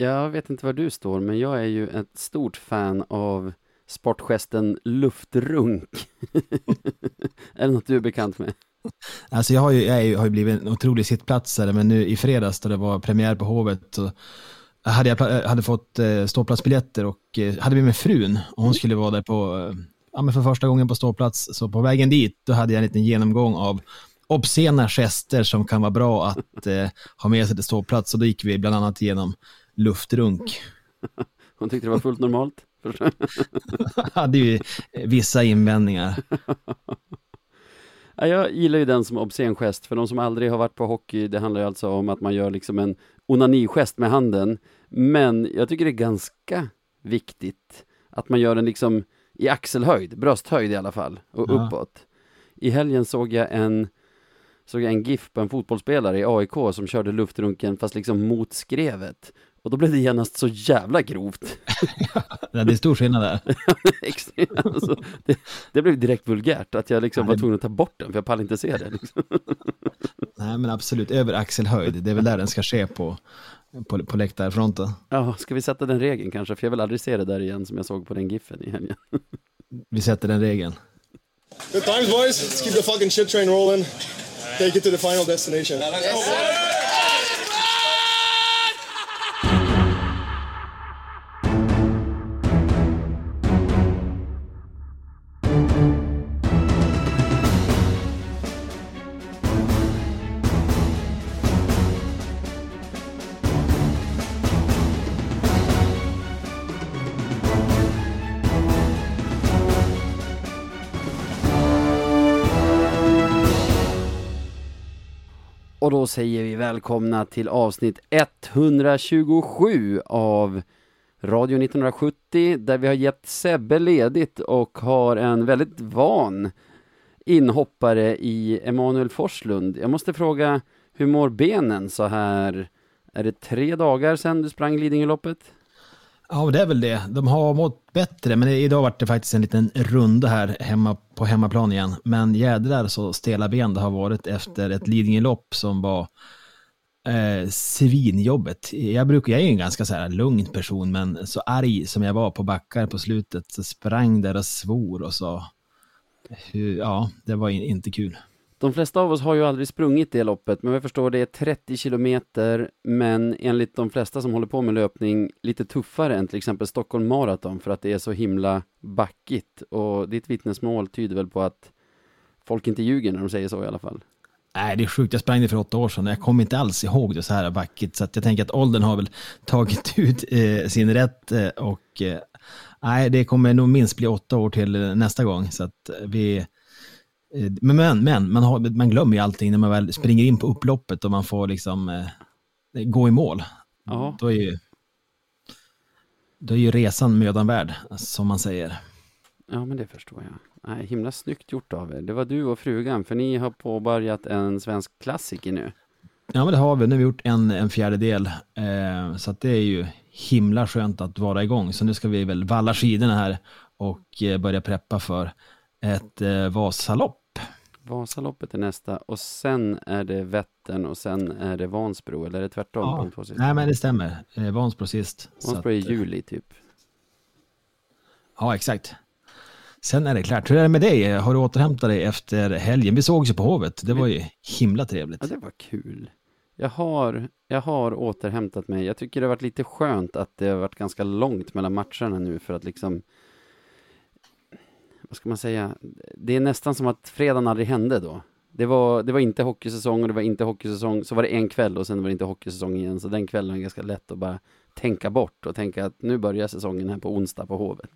Jag vet inte var du står, men jag är ju ett stort fan av sportgesten luftrunk. är det något du är bekant med? Alltså jag har ju, jag har ju blivit en otrolig sittplatsare, men nu i fredags då det var premiär på Hovet så hade jag hade fått eh, ståplatsbiljetter och eh, hade med mig frun och hon skulle vara där på, eh, ja men för första gången på ståplats. Så på vägen dit då hade jag en liten genomgång av obscena gester som kan vara bra att eh, ha med sig till ståplats och då gick vi bland annat igenom luftrunk. Hon tyckte det var fullt normalt? hade ju vissa invändningar. Jag gillar ju den som obscen gest, för de som aldrig har varit på hockey, det handlar ju alltså om att man gör liksom en onanigest med handen. Men jag tycker det är ganska viktigt att man gör den liksom i axelhöjd, brösthöjd i alla fall, och ja. uppåt. I helgen såg jag en såg jag en GIF på en fotbollsspelare i AIK som körde luftrunken fast liksom mot skrevet. Och då blev det genast så jävla grovt. ja, det är stor skillnad där. alltså, det, det, blev direkt vulgärt, att jag liksom ja, var tvungen att ta bort den, för jag pallar inte se det. Liksom. Nej, men absolut, över axelhöjd, det är väl där den ska ske på, på, på läktarfronten. Ja, ska vi sätta den regeln kanske? För jag vill aldrig se det där igen som jag såg på den giffen i helgen. vi sätter den regeln. Good times boys, let's keep the fucking shit train rolling. Take it to the final destination. Och då säger vi välkomna till avsnitt 127 av Radio 1970 där vi har gett Sebbe ledigt och har en väldigt van inhoppare i Emanuel Forslund. Jag måste fråga, hur mår benen så här? Är det tre dagar sedan du sprang Lidingöloppet? Ja, det är väl det. De har mått bättre, men idag var det faktiskt en liten runda här hemma på hemmaplan igen. Men jädrar så stela ben det har varit efter ett Lidingölopp som var eh, svinjobbet. Jag, brukar, jag är en ganska så här lugn person, men så arg som jag var på backar på slutet så sprang där och svor och sa, Ja, det var inte kul. De flesta av oss har ju aldrig sprungit det loppet, men jag förstår det är 30 kilometer, men enligt de flesta som håller på med löpning lite tuffare än till exempel Stockholm Marathon för att det är så himla backigt. Och ditt vittnesmål tyder väl på att folk inte ljuger när de säger så i alla fall. Nej, det är sjukt. Jag sprang det för åtta år sedan. Jag kommer inte alls ihåg det så här backigt. Så att jag tänker att åldern har väl tagit ut eh, sin rätt. Eh, och eh, nej, det kommer nog minst bli åtta år till eh, nästa gång. Så att eh, vi men, men, men man, har, man glömmer ju allting när man väl springer in på upploppet och man får liksom eh, gå i mål. Ja. Då är ju, då är ju resan mödan värd, som man säger. Ja, men det förstår jag. Nej, himla snyggt gjort av er. Det var du och frugan, för ni har påbörjat en svensk klassiker nu. Ja, men det har vi. Nu har vi gjort en, en fjärdedel, eh, så det är ju himla skönt att vara igång. Så nu ska vi väl valla skidorna här och eh, börja preppa för ett eh, Vasalopp Vasaloppet är nästa och sen är det Vättern och sen är det Vansbro, eller är det tvärtom? Ja, nej men det stämmer. Eh, Vansbro sist. Vansbro är i juli typ. Ja, exakt. Sen är det klart. Hur är det med dig? Har du återhämtat dig efter helgen? Vi sågs ju på Hovet. Det var ju himla trevligt. Ja, det var kul. Jag har, jag har återhämtat mig. Jag tycker det har varit lite skönt att det har varit ganska långt mellan matcherna nu för att liksom vad ska man säga, det är nästan som att fredagen aldrig hände då. Det var, det var inte hockeysäsong och det var inte hockeysäsong, så var det en kväll och sen var det inte hockeysäsong igen, så den kvällen är ganska lätt att bara tänka bort och tänka att nu börjar säsongen här på onsdag på Hovet.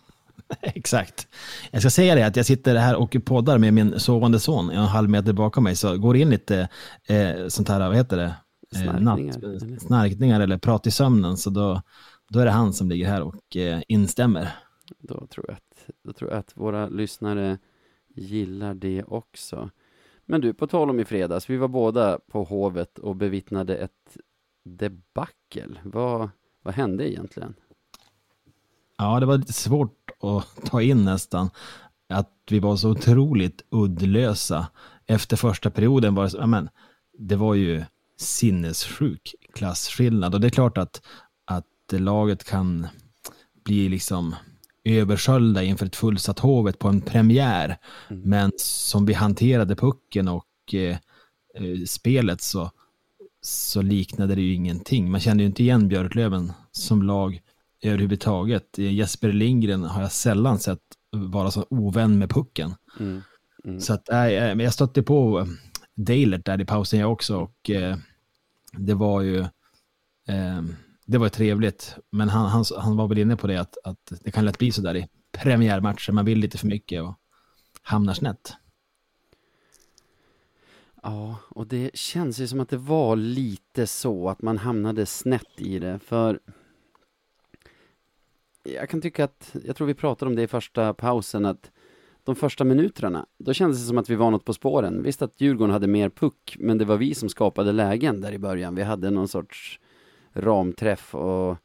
Exakt. Jag ska säga det att jag sitter här och poddar med min sovande son en halv meter bakom mig, så går in lite eh, sånt här, vad heter det? Eh, snarkningar. Natt, snarkningar eller prat i sömnen, så då, då är det han som ligger här och eh, instämmer. Då tror jag att jag tror att våra lyssnare gillar det också. Men du, på tal om i fredags, vi var båda på Hovet och bevittnade ett debacle. Vad, vad hände egentligen? Ja, det var lite svårt att ta in nästan. Att vi var så otroligt uddlösa. Efter första perioden var det så, amen, det var ju sinnessjuk klassskillnad. Och det är klart att, laget kan bli liksom översköljda inför ett fullsatt Hovet på en premiär. Mm. Men som vi hanterade pucken och eh, eh, spelet så, så liknade det ju ingenting. Man kände ju inte igen Björklöven som lag överhuvudtaget. Jesper Lindgren har jag sällan sett vara så ovän med pucken. Mm. Mm. Så att, äh, jag stötte på Dalert där i pausen jag också och eh, det var ju eh, det var trevligt, men han, han, han var väl inne på det att, att det kan lätt bli så där i premiärmatcher, man vill lite för mycket och hamnar snett. Ja, och det känns ju som att det var lite så att man hamnade snett i det, för jag kan tycka att, jag tror vi pratade om det i första pausen, att de första minuterna, då kändes det som att vi var något på spåren. Visst att Djurgården hade mer puck, men det var vi som skapade lägen där i början. Vi hade någon sorts ramträff och,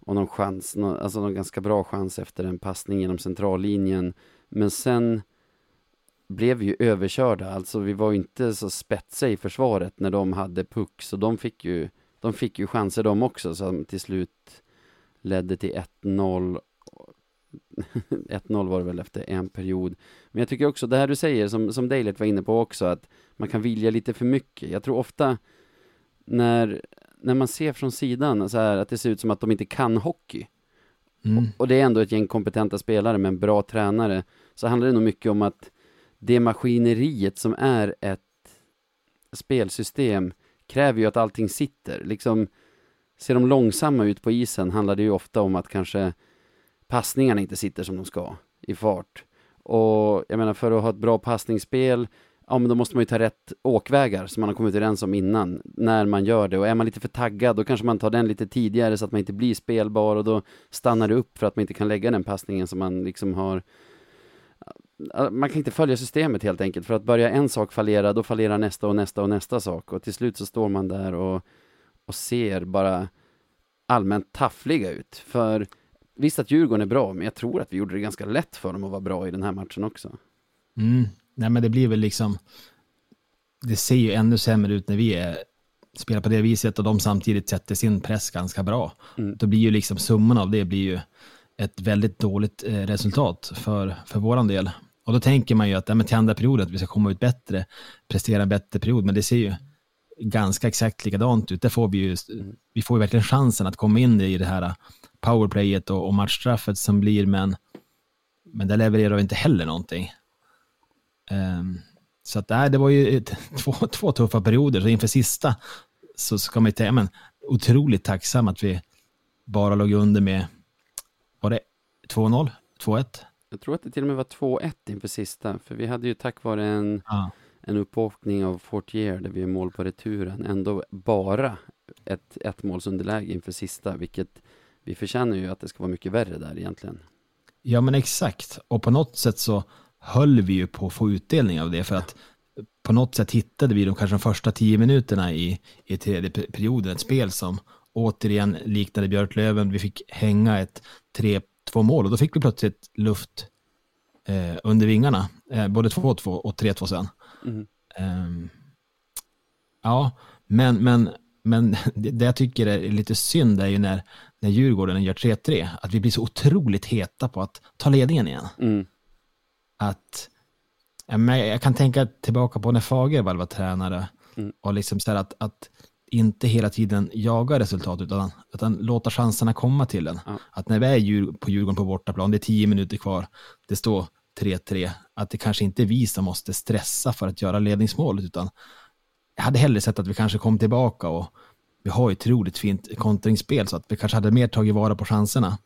och någon chans, alltså någon ganska bra chans efter en passning genom centrallinjen. Men sen blev vi ju överkörda, alltså vi var ju inte så spetsiga i försvaret när de hade puck, så de fick ju, de fick ju chanser de också som till slut ledde till 1-0 1-0 var det väl efter en period. Men jag tycker också det här du säger, som, som Dalert var inne på också, att man kan vilja lite för mycket. Jag tror ofta när, när man ser från sidan så här, att det ser ut som att de inte kan hockey. Mm. Och, och, det är ändå ett gäng kompetenta spelare med en bra tränare. Så handlar det nog mycket om att det maskineriet som är ett spelsystem kräver ju att allting sitter. Liksom, ser de långsamma ut på isen handlar det ju ofta om att kanske passningarna inte sitter som de ska i fart. Och jag menar för att ha ett bra passningsspel, ja men då måste man ju ta rätt åkvägar som man har kommit överens om innan, när man gör det. Och är man lite för taggad, då kanske man tar den lite tidigare så att man inte blir spelbar och då stannar det upp för att man inte kan lägga den passningen som man liksom har man kan inte följa systemet helt enkelt, för att börja en sak fallera, då fallerar nästa och nästa och nästa sak och till slut så står man där och, och ser bara allmänt taffliga ut. För Visst att Djurgården är bra, men jag tror att vi gjorde det ganska lätt för dem att vara bra i den här matchen också. Mm. Nej, men det blir väl liksom... Det ser ju ännu sämre ut när vi är, spelar på det viset och de samtidigt sätter sin press ganska bra. Mm. Då blir ju liksom summan av det blir ju ett väldigt dåligt eh, resultat för, för våran del. Och då tänker man ju att ja, men till andra perioden, att vi ska komma ut bättre, prestera en bättre period, men det ser ju ganska exakt likadant ut. Där får vi ju, vi får ju verkligen chansen att komma in i det här powerplayet och, och matchstraffet som blir, men, men där levererar vi inte heller någonting. Um, så att nej, det var ju två, två tuffa perioder, så inför sista så ska man ju säga, men otroligt tacksam att vi bara låg under med, var det 2-0? 2-1? Jag tror att det till och med var 2-1 inför sista, för vi hade ju tack vare en, ah. en uppåkning av Fortier där vi är mål på returen, ändå bara ett, ett målsunderläge inför sista, vilket vi förtjänar ju att det ska vara mycket värre där egentligen. Ja, men exakt. Och på något sätt så höll vi ju på att få utdelning av det, för att på något sätt hittade vi de kanske de första tio minuterna i, i tredje perioden ett spel som återigen liknade Björklöven. Vi fick hänga ett 3-2 mål och då fick vi plötsligt luft eh, under vingarna. Eh, både 2-2 och 3-2 sen. Mm. Eh, ja, men, men, men det jag tycker är lite synd är ju när, när Djurgården gör 3-3, att vi blir så otroligt heta på att ta ledningen igen. Mm. Att, jag kan tänka tillbaka på när Fagervall var tränare mm. och liksom så att, att inte hela tiden jaga resultat utan, utan låta chanserna komma till en. Ja. Att när vi är på Djurgården på bortaplan, det är tio minuter kvar, det står 3-3, att det kanske inte är vi som måste stressa för att göra ledningsmålet utan jag hade hellre sett att vi kanske kom tillbaka och vi har ju ett otroligt fint kontringsspel så att vi kanske hade mer tagit vara på chanserna.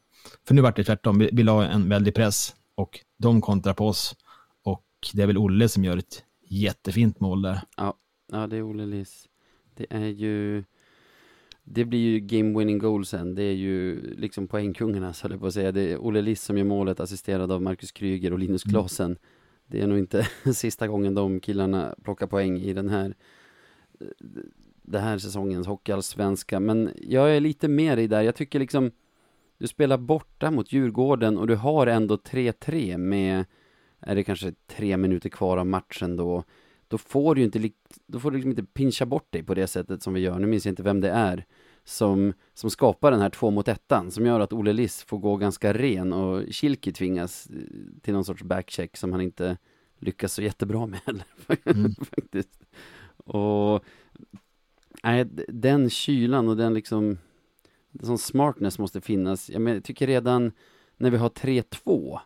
För nu vart det tvärtom, vi, vi la en väldig press och de kontrar på oss och det är väl Olle som gör ett jättefint mål där. Ja, ja det är Olle Liss. Det är ju det blir ju game winning goal sen. Det är ju liksom poängkungarna, så jag på att säga. Det är Olle Liss som gör målet, assisterad av Marcus Kryger och Linus. Klasen. Mm. Det är nog inte sista gången de killarna plockar poäng i den här det här säsongens hockeyallsvenska, men jag är lite mer i där, jag tycker liksom du spelar borta mot Djurgården och du har ändå 3-3 med, är det kanske tre minuter kvar av matchen då, då får du ju inte, då får du liksom inte pincha bort dig på det sättet som vi gör, nu minns jag inte vem det är, som, som skapar den här två mot ettan som gör att Olle Liss får gå ganska ren och Kilki tvingas eh, till någon sorts backcheck som han inte lyckas så jättebra med heller mm. faktiskt. Och nej, den kylan och den liksom sån smartness måste finnas. Jag, men, jag tycker redan när vi har 3-2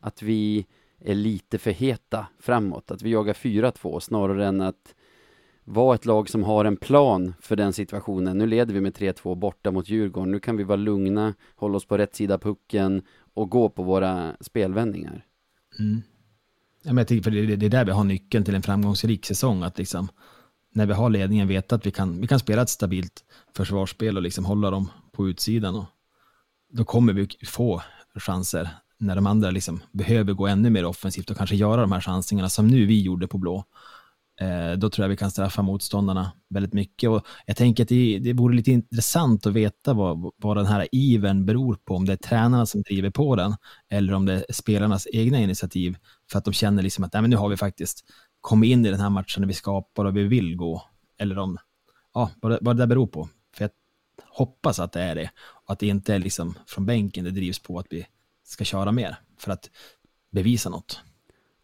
att vi är lite för heta framåt, att vi jagar 4-2 snarare än att vara ett lag som har en plan för den situationen. Nu leder vi med 3-2 borta mot Djurgården. Nu kan vi vara lugna, hålla oss på rätt sida pucken och gå på våra spelvändningar. Mm. Ja, men jag tycker, för det, det är där vi har nyckeln till en framgångsrik säsong. Att liksom, när vi har ledningen veta att vi kan, vi kan spela ett stabilt försvarsspel och liksom hålla dem på utsidan. Och då kommer vi få chanser när de andra liksom behöver gå ännu mer offensivt och kanske göra de här chansningarna som nu vi gjorde på blå. Eh, då tror jag vi kan straffa motståndarna väldigt mycket. Och jag tänker att det, det vore lite intressant att veta vad, vad den här iven beror på. Om det är tränarna som driver på den eller om det är spelarnas egna initiativ för att de känner liksom att Nej, men nu har vi faktiskt kommit in i den här matchen när vi skapar och vi vill gå. Eller om, ja, vad det, vad det där beror på. För jag hoppas att det är det och att det inte är liksom från bänken det drivs på att vi ska köra mer för att bevisa något.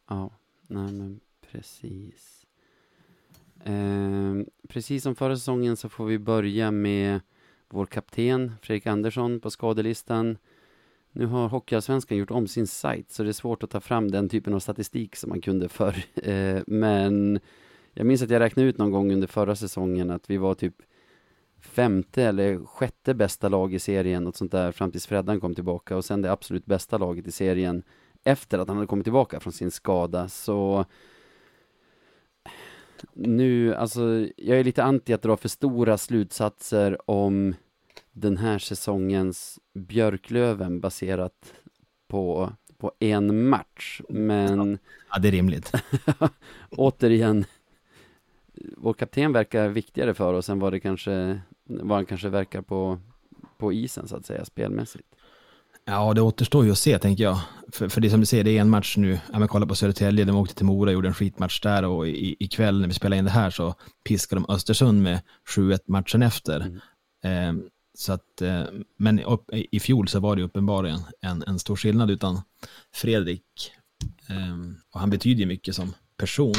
Ja, nej men precis. Eh, precis som förra säsongen så får vi börja med vår kapten Fredrik Andersson på skadelistan. Nu har Hockeyallsvenskan gjort om sin sajt så det är svårt att ta fram den typen av statistik som man kunde förr. Eh, men jag minns att jag räknade ut någon gång under förra säsongen att vi var typ femte eller sjätte bästa lag i serien, något sånt där, fram tills Freddan kom tillbaka och sen det absolut bästa laget i serien efter att han hade kommit tillbaka från sin skada. Så nu, alltså, jag är lite anti att dra för stora slutsatser om den här säsongens Björklöven baserat på, på en match, men... Ja, det är rimligt. återigen, vår kapten verkar viktigare för oss än vad det kanske, vad han kanske verkar på, på isen så att säga, spelmässigt. Ja, det återstår ju att se, tänker jag. För, för det som du säger, det är en match nu. Ja, men kolla på Södertälje, de åkte till Mora och gjorde en skitmatch där och i, ikväll när vi spelar in det här så piskar de Östersund med 7-1 matchen efter. Mm. Eh, så att, eh, men i fjol så var det uppenbarligen en, en stor skillnad utan Fredrik. Eh, och han betyder ju mycket som person.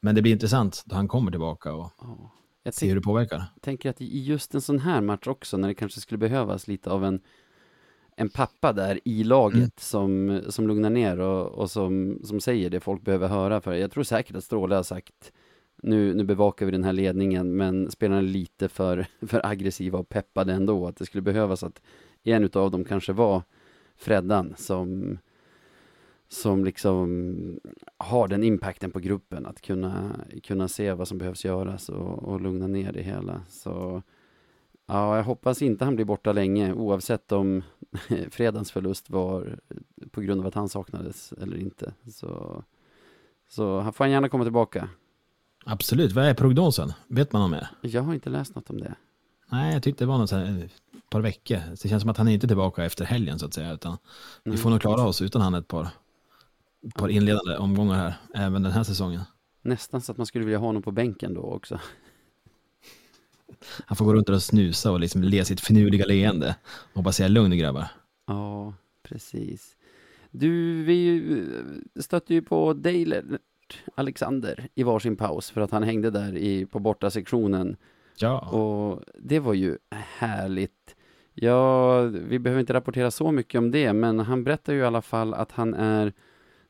Men det blir intressant då han kommer tillbaka och. Jag ser hur det påverkar. Jag tänker att i just en sån här match också, när det kanske skulle behövas lite av en en pappa där i laget mm. som, som lugnar ner och, och som, som säger det folk behöver höra. För jag tror säkert att Stråle har sagt nu, nu bevakar vi den här ledningen, men spelarna är lite för, för aggressiva och peppade ändå. Att det skulle behövas att en utav dem kanske var Freddan som, som liksom har den impacten på gruppen, att kunna, kunna se vad som behövs göras och, och lugna ner det hela. Så Ja, jag hoppas inte han blir borta länge oavsett om fredagens förlust var på grund av att han saknades eller inte. Så, så han får gärna komma tillbaka. Absolut, vad är prognosen? Vet man om det? Jag har inte läst något om det. Nej, jag tyckte det var något så här, ett par veckor. Det känns som att han är inte tillbaka efter helgen så att säga, utan vi får nog klara oss utan han ett par, ett par inledande omgångar här, även den här säsongen. Nästan så att man skulle vilja ha honom på bänken då också. Han får gå runt och snusa och liksom le sitt finurliga leende och bara säga lugn grabbar. Ja, precis. Du, vi stötte ju på Dale Alexander i varsin paus för att han hängde där i, på borta sektionen. Ja. Och det var ju härligt. Ja, vi behöver inte rapportera så mycket om det, men han berättar ju i alla fall att han är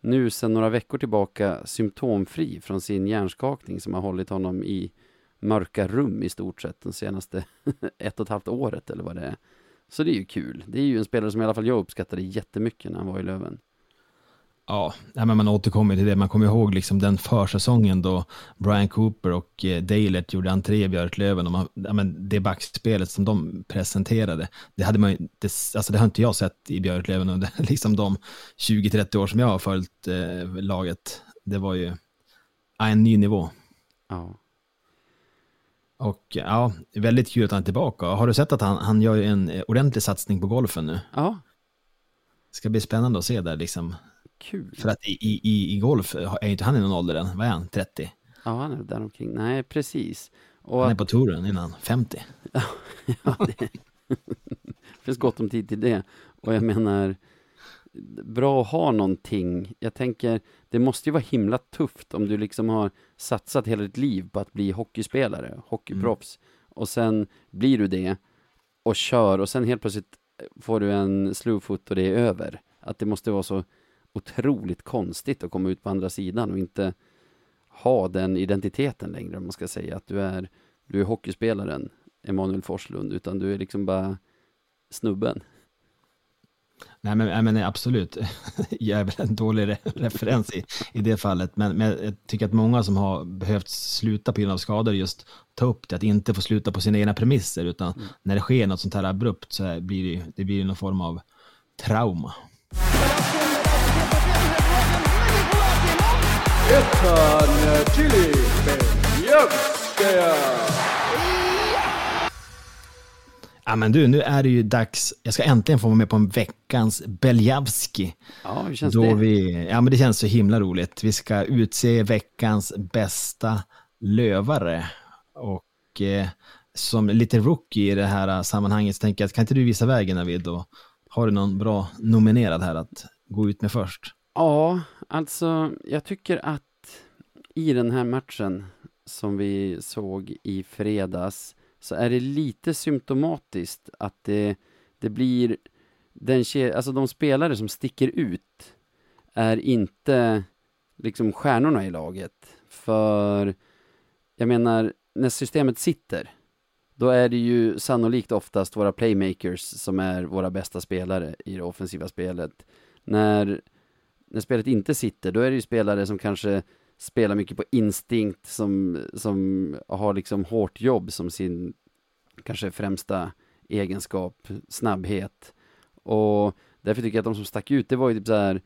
nu sedan några veckor tillbaka symptomfri från sin hjärnskakning som har hållit honom i mörka rum i stort sett de senaste ett och ett halvt året eller vad det är. Så det är ju kul. Det är ju en spelare som i alla fall jag uppskattade jättemycket när han var i Löven. Ja, men man återkommer till det. Man kommer ihåg liksom den försäsongen då Brian Cooper och eh, Dalert gjorde entré i Björklöven. Och man, ja, men det backspelet som de presenterade, det, hade man, det, alltså det har inte jag sett i Björklöven under liksom de 20-30 år som jag har följt eh, laget. Det var ju ja, en ny nivå. Ja. Och ja, väldigt kul att han är tillbaka. Har du sett att han, han gör en eh, ordentlig satsning på golfen nu? Ja. Det ska bli spännande att se där liksom. Kul. För att i, i, i golf är inte han i någon ålder än. Vad är han? 30? Ja, han är där omkring. Nej, precis. Och, han är på touren innan 50. ja, det finns gott om tid till det. Och jag menar, bra att ha någonting. Jag tänker, det måste ju vara himla tufft om du liksom har satsat hela ditt liv på att bli hockeyspelare, hockeyproffs. Mm. Och sen blir du det och kör och sen helt plötsligt får du en slowfoot och det är över. Att det måste vara så otroligt konstigt att komma ut på andra sidan och inte ha den identiteten längre, om man ska säga. Att du är, du är hockeyspelaren Emanuel Forslund, utan du är liksom bara snubben. Nej men, men absolut, jag är väl en dålig re referens i, i det fallet. Men, men jag tycker att många som har behövt sluta på grund av skador just ta upp det, att inte få sluta på sina egna premisser, utan mm. när det sker något sånt här abrupt så blir det, det blir någon form av trauma. Ja men du, nu är det ju dags. Jag ska äntligen få vara med på en veckans Beljavski. Ja, hur känns Då det? Vi, ja men det känns så himla roligt. Vi ska utse veckans bästa lövare. Och eh, som lite rookie i det här sammanhanget så tänker jag, kan inte du visa vägen Navid? Och har du någon bra nominerad här att gå ut med först? Ja, alltså jag tycker att i den här matchen som vi såg i fredags så är det lite symptomatiskt att det, det blir den, alltså de spelare som sticker ut är inte liksom stjärnorna i laget. För jag menar, när systemet sitter, då är det ju sannolikt oftast våra playmakers som är våra bästa spelare i det offensiva spelet. När, när spelet inte sitter, då är det ju spelare som kanske spelar mycket på instinkt, som, som har liksom hårt jobb som sin kanske främsta egenskap, snabbhet. Och därför tycker jag att de som stack ut, det var ju typ så här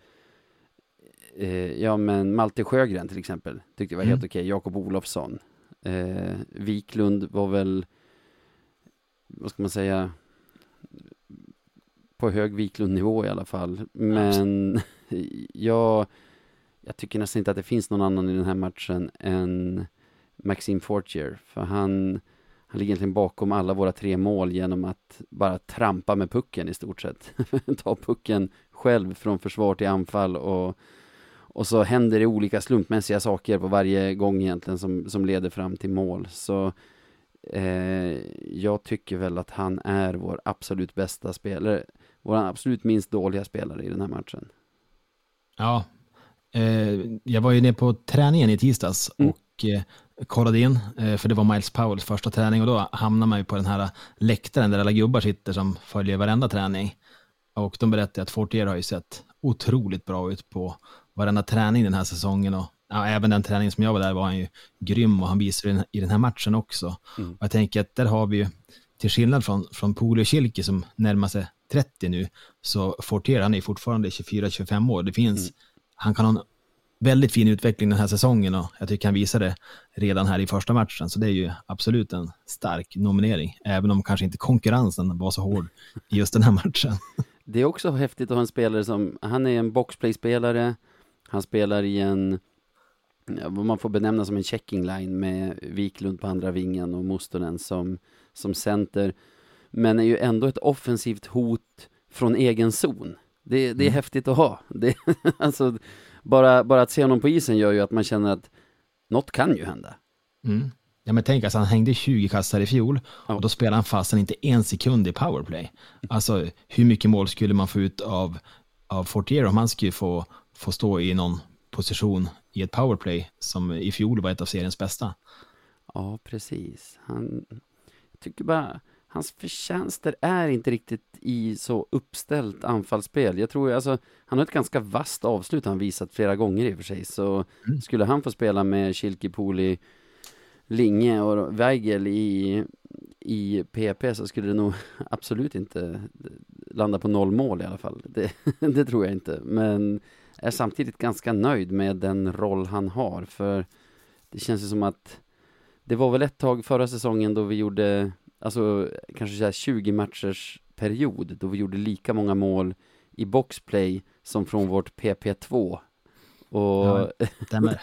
eh, ja men Malte Sjögren till exempel, tyckte jag var mm. helt okej, okay. Jakob Olofsson. Eh, Wiklund var väl, vad ska man säga, på hög Wiklund-nivå i alla fall. Men jag, jag tycker nästan inte att det finns någon annan i den här matchen än Maxime Fortier, för han han ligger egentligen bakom alla våra tre mål genom att bara trampa med pucken i stort sett. Ta pucken själv från försvar till anfall och, och så händer det olika slumpmässiga saker på varje gång egentligen som, som leder fram till mål. Så eh, jag tycker väl att han är vår absolut bästa spelare, vår absolut minst dåliga spelare i den här matchen. Ja, eh, jag var ju nere på träningen i tisdags mm. och eh, kollade in, eh, för det var Miles Powells första träning och då hamnar man ju på den här läktaren där alla gubbar sitter som följer varenda träning. Och de berättade att Fortier har ju sett otroligt bra ut på varenda träning den här säsongen och ja, även den träning som jag var där var han ju grym och han visade den, i den här matchen också. Mm. Och jag tänker att där har vi ju, till skillnad från, från Poli och Kilke som närmar sig 30 nu, så Fortier han är fortfarande 24-25 år. Det finns, mm. han kan ha en väldigt fin utveckling den här säsongen och jag tycker han visade det redan här i första matchen. Så det är ju absolut en stark nominering, även om kanske inte konkurrensen var så hård i just den här matchen. Det är också häftigt att ha en spelare som, han är en boxplay-spelare, han spelar i en, vad man får benämna som en checking line med Wiklund på andra vingen och Mustonen som, som center, men är ju ändå ett offensivt hot från egen zon. Det, det är mm. häftigt att ha. Det, alltså, bara, bara att se honom på isen gör ju att man känner att något kan ju hända. Mm. Ja men tänk alltså han hängde 20 kassar i fjol ja. och då spelade han fast inte en sekund i powerplay. Alltså hur mycket mål skulle man få ut av, av Fortier om han skulle få, få stå i någon position i ett powerplay som i fjol var ett av seriens bästa. Ja, precis. Han jag tycker bara hans förtjänster är inte riktigt i så uppställt anfallsspel. Jag tror, alltså, han har ett ganska vasst avslut han visat flera gånger i och för sig, så mm. skulle han få spela med Kilkipoli, Linge och Weigel i, i PP så skulle det nog absolut inte landa på noll mål i alla fall. Det, det tror jag inte, men är samtidigt ganska nöjd med den roll han har, för det känns ju som att det var väl ett tag förra säsongen då vi gjorde alltså kanske så 20 matchers period då vi gjorde lika många mål i boxplay som från vårt PP2. Och ja,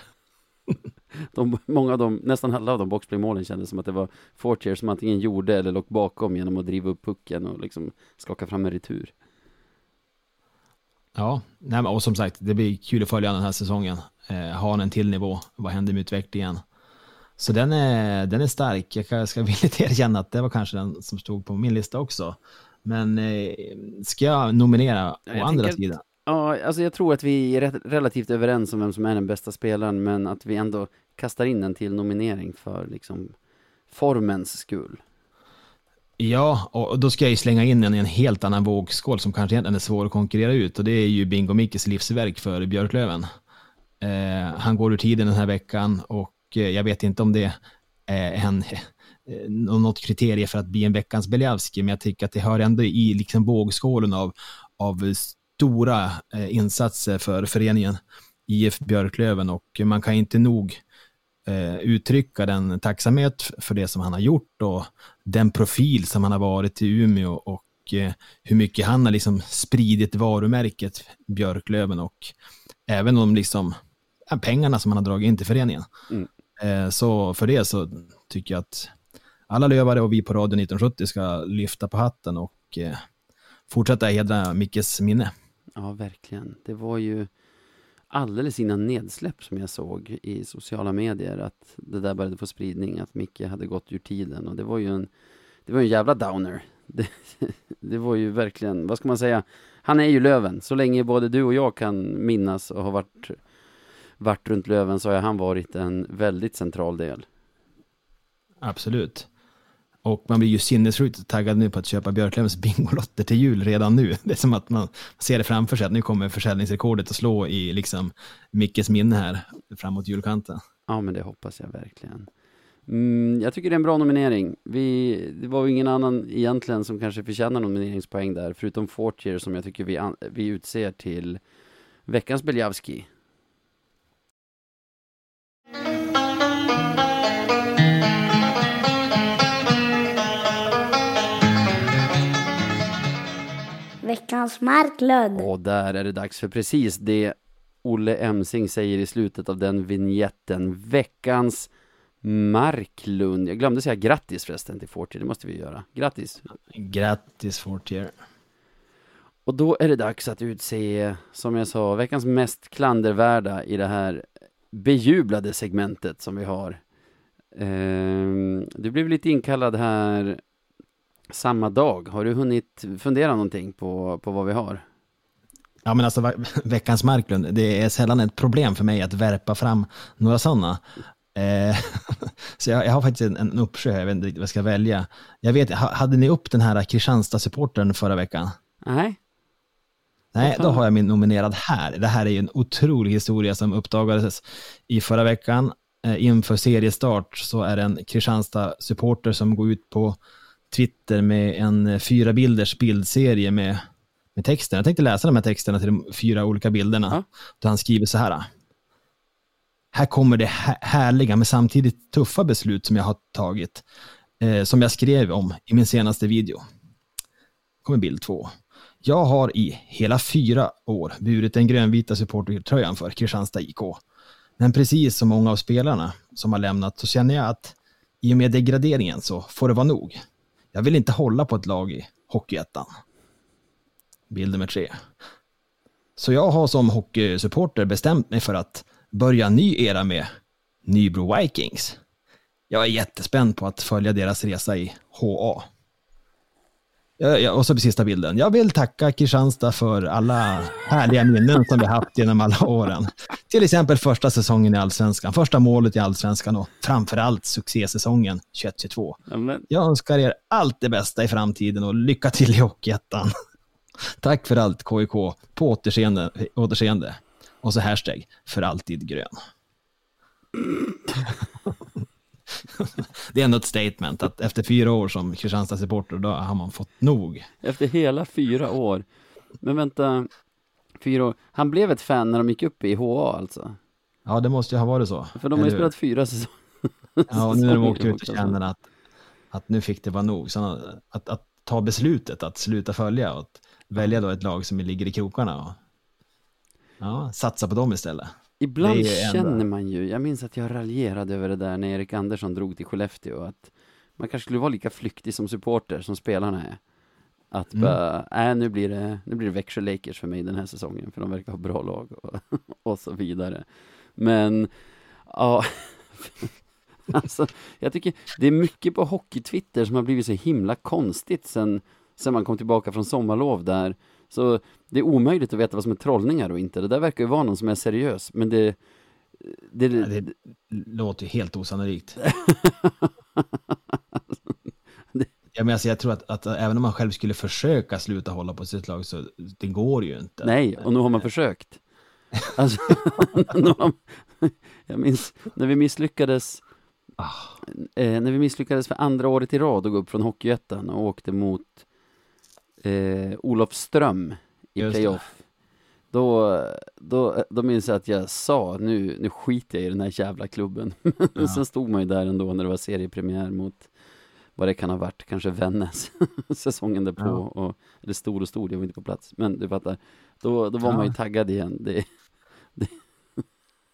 de, många av dem, nästan alla av de boxplaymålen kändes som att det var Fortier som antingen gjorde eller låg bakom genom att driva upp pucken och liksom skaka fram en retur. Ja, nej, och som sagt, det blir kul att följa den här säsongen. Eh, ha en till nivå, vad händer med utvecklingen? Så den är, den är stark. Jag ska villigt erkänna att det var kanske den som stod på min lista också. Men eh, ska jag nominera å Jag andra tänker- sidan? Ja, alltså jag tror att vi är relativt överens om vem som är den bästa spelaren, men att vi ändå kastar in en till nominering för liksom formens skull. Ja, och då ska jag ju slänga in en i en helt annan vågskål som kanske egentligen är svår att konkurrera ut och det är ju Bingo Mickes livsverk för Björklöven. Eh, han går ur tiden den här veckan och Eh, jag vet inte om det är en, eh, något kriterie för att bli en veckans Beliavski, men jag tycker att det hör ändå i liksom vågskålen av, av stora eh, insatser för föreningen IF Björklöven och man kan inte nog uttrycka den tacksamhet för det som han har gjort och den profil som han har varit i Umeå och hur mycket han har liksom spridit varumärket Björklöven och även om liksom pengarna som han har dragit in till föreningen. Mm. Eh, så för det så tycker jag att alla lövare och vi på Radio 1970 ska lyfta på hatten och eh, fortsätta hedra Mickes minne. Ja, verkligen. Det var ju alldeles innan nedsläpp som jag såg i sociala medier att det där började få spridning, att Micke hade gått ur tiden och det var ju en, det var en jävla downer. Det, det var ju verkligen, vad ska man säga, han är ju Löven. Så länge både du och jag kan minnas och har varit, varit runt Löven så har han varit en väldigt central del. Absolut. Och man blir ju sinnessjukt taggad nu på att köpa Björklövens Bingolotter till jul redan nu. Det är som att man ser det framför sig att nu kommer försäljningsrekordet att slå i liksom Mickes minne här framåt julkanten. Ja, men det hoppas jag verkligen. Mm, jag tycker det är en bra nominering. Vi, det var ju ingen annan egentligen som kanske förtjänar nomineringspoäng där, förutom Fortier som jag tycker vi, vi utser till veckans Beljavski. Veckans Marklund. Och där är det dags för precis det Olle Emsing säger i slutet av den vignetten. Veckans Marklund. Jag glömde säga grattis förresten till Fortier, det måste vi göra. Grattis! Grattis Fortier. Och då är det dags att utse, som jag sa, veckans mest klandervärda i det här bejublade segmentet som vi har. Ehm, du blev lite inkallad här samma dag. Har du hunnit fundera någonting på, på vad vi har? Ja men alltså veckans Marklund, det är sällan ett problem för mig att värpa fram några sådana. Eh, så jag, jag har faktiskt en, en uppsjö, jag vet inte riktigt vad jag ska välja. Jag vet, ha- hade ni upp den här Kristianstad-supportern förra veckan? Nej? Nej, då har jag min nominerad här. Det här är ju en otrolig historia som uppdagades i förra veckan. Eh, inför seriestart så är det en Kristianstad-supporter som går ut på Twitter med en eh, fyra bilders bildserie med, med texten. Jag tänkte läsa de här texterna till de fyra olika bilderna. Ja. Då han skriver så här. Här kommer det hä- härliga men samtidigt tuffa beslut som jag har tagit. Eh, som jag skrev om i min senaste video. kommer bild två. Jag har i hela fyra år burit den grönvita supportertröjan för Kristianstad IK. Men precis som många av spelarna som har lämnat så känner jag att i och med degraderingen så får det vara nog. Jag vill inte hålla på ett lag i Hockeyettan. Bild nummer tre. Så jag har som hockeysupporter bestämt mig för att börja en ny era med Nybro Vikings. Jag är jättespänd på att följa deras resa i HA. Ja, ja, och så sista bilden. Jag vill tacka Kristianstad för alla härliga minnen som vi haft genom alla åren. Till exempel första säsongen i Allsvenskan, första målet i Allsvenskan och framförallt succésäsongen 21-22. Ja, men, Jag önskar er allt det bästa i framtiden och lycka till i Hockeyettan. Tack för allt KIK. På återseende. återseende. Och så hashtag för alltid grön. Det är ändå ett statement att efter fyra år som Kristianstad-supporter då har man fått nog. efter hela fyra år. Men vänta, fyra år. Han blev ett fan när de gick upp i HA alltså? Ja, det måste ju ha varit så. För de har ju spelat fyra säsonger. Ja, och nu när de åkt ut och också. känner att, att nu fick det vara nog. Så att, att ta beslutet att sluta följa och att välja då ett lag som ligger i krokarna och ja, satsa på dem istället. ibland känner man ju, jag minns att jag raljerade över det där när Erik Andersson drog till Skellefteå, att man kanske skulle vara lika flyktig som supporter som spelarna är. Att Mm. bara, äh, nu blir det, nu blir det Växjö Lakers för mig den här säsongen, för de verkar ha bra lag och, och så vidare. Men, ja, alltså, jag tycker det är mycket på hockey-twitter som har blivit så himla konstigt sen, sen man kom tillbaka från sommarlov där. Så det är omöjligt att veta vad som är trollningar och inte. Det där verkar ju vara någon som är seriös, men det... det, Ja, det låter ju helt osannolikt. Ja, men alltså, jag tror att, att även om man själv skulle försöka sluta hålla på sitt lag så det går ju inte. Nej, och nu har man försökt. Alltså, jag minns när vi misslyckades Ah. eh, när vi misslyckades för andra året i rad och gå upp från Hockeyettan och åkte mot eh, Olofström i Just det. playoff. Då, då, då minns jag att jag sa, nu, nu skiter jag i den här jävla klubben. Men Ja. sen stod man ju där ändå när det var seriepremiär mot vad det kan ha varit, kanske Vännäs säsongen därpå. Ja. Och, eller stor och stor, jag var inte på plats. Men du fattar, då, då var man ju Ja. taggad igen. Det,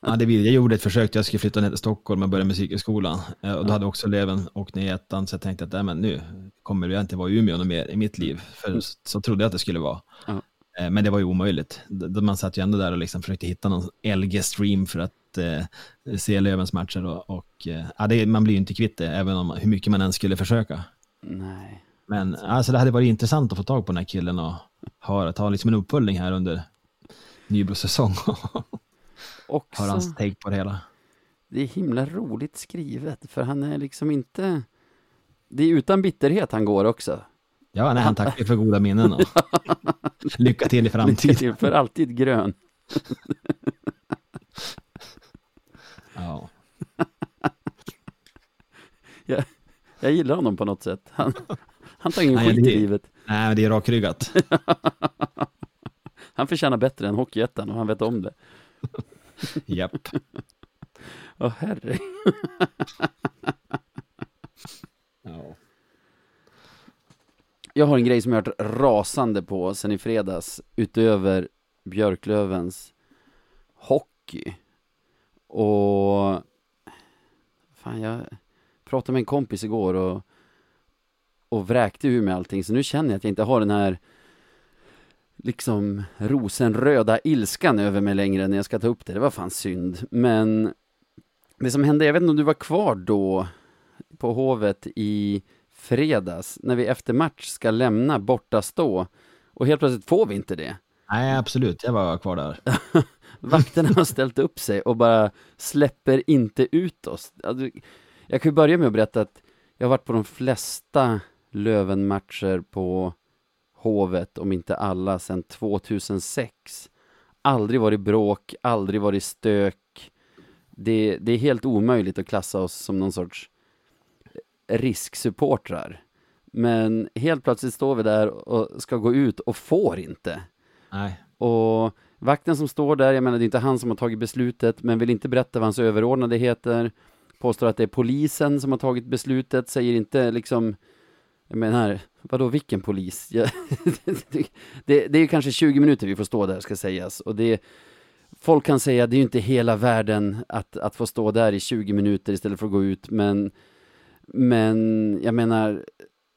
Ja, det blir, jag gjorde ett försök, jag skulle flytta ner till Stockholm och börja musikhögskolan. Eh, Och då hade också eleven åkt ner i ettan, så jag tänkte att men nu kommer jag inte vara i Umeå mer i mitt liv. För så, så trodde jag att det skulle vara. Ja. Eh, Men det var ju omöjligt. Man satt ju ändå där och liksom försökte hitta någon LG-stream för att eh, se elevens matcher. Och, och eh, ja, det, man blir ju inte kvitt det, även om hur mycket man än skulle försöka. nej. Men alltså, det hade varit intressant att få tag på den här killen och ha, ta liksom en uppföljning här under Nybros säsong. Också, Har hans take på det hela. det är himla roligt skrivet, för han är liksom inte... Det är utan bitterhet han går också. Ja, nej, han tackar för goda minnen och lycka till i Lycka framtiden. till, för alltid grön. Ja. Jag gillar honom på något sätt. Han, han tar ingen Nej, skit det- i livet. Nej, det är rakryggat. Han förtjänar bättre än Hockeyettan och han vet om det. Japp. Åh herre. Ja. Jag har en grej som jag har varit rasande på sen i fredags, utöver Björklövens hockey. Och... Fan, jag pratade med en kompis igår och, och vräkte ur mig allting, så nu känner jag att jag inte har den här liksom rosenröda ilskan över mig längre när jag ska ta upp det. Det var fan synd. Men det som hände, jag vet inte om du var kvar då på Hovet i fredags när vi efter match ska lämna borta stå och helt plötsligt får vi inte det. Nej, absolut. Jag var kvar där. Vakterna har ställt upp sig och bara släpper inte ut oss. Alltså, Jag kan ju börja med att berätta att jag har varit på de flesta Löven-matcher på Hovet, om inte alla, sedan 2006. Aldrig varit bråk, aldrig varit stök. Det, det är helt omöjligt att klassa oss som någon sorts risksupportrar. Men helt plötsligt står vi där och ska gå ut och får inte. Nej. Och vakten som står där, jag menar det är inte han som har tagit beslutet, men vill inte berätta vad hans överordnade heter. Påstår att det är polisen som har tagit beslutet, säger inte liksom, jag menar, vadå vilken polis? Det, det, det är ju kanske 20 minuter vi får stå där ska sägas. Och det, folk kan säga, det är ju inte hela världen att, att få stå där i 20 minuter istället för att gå ut, men, men jag menar,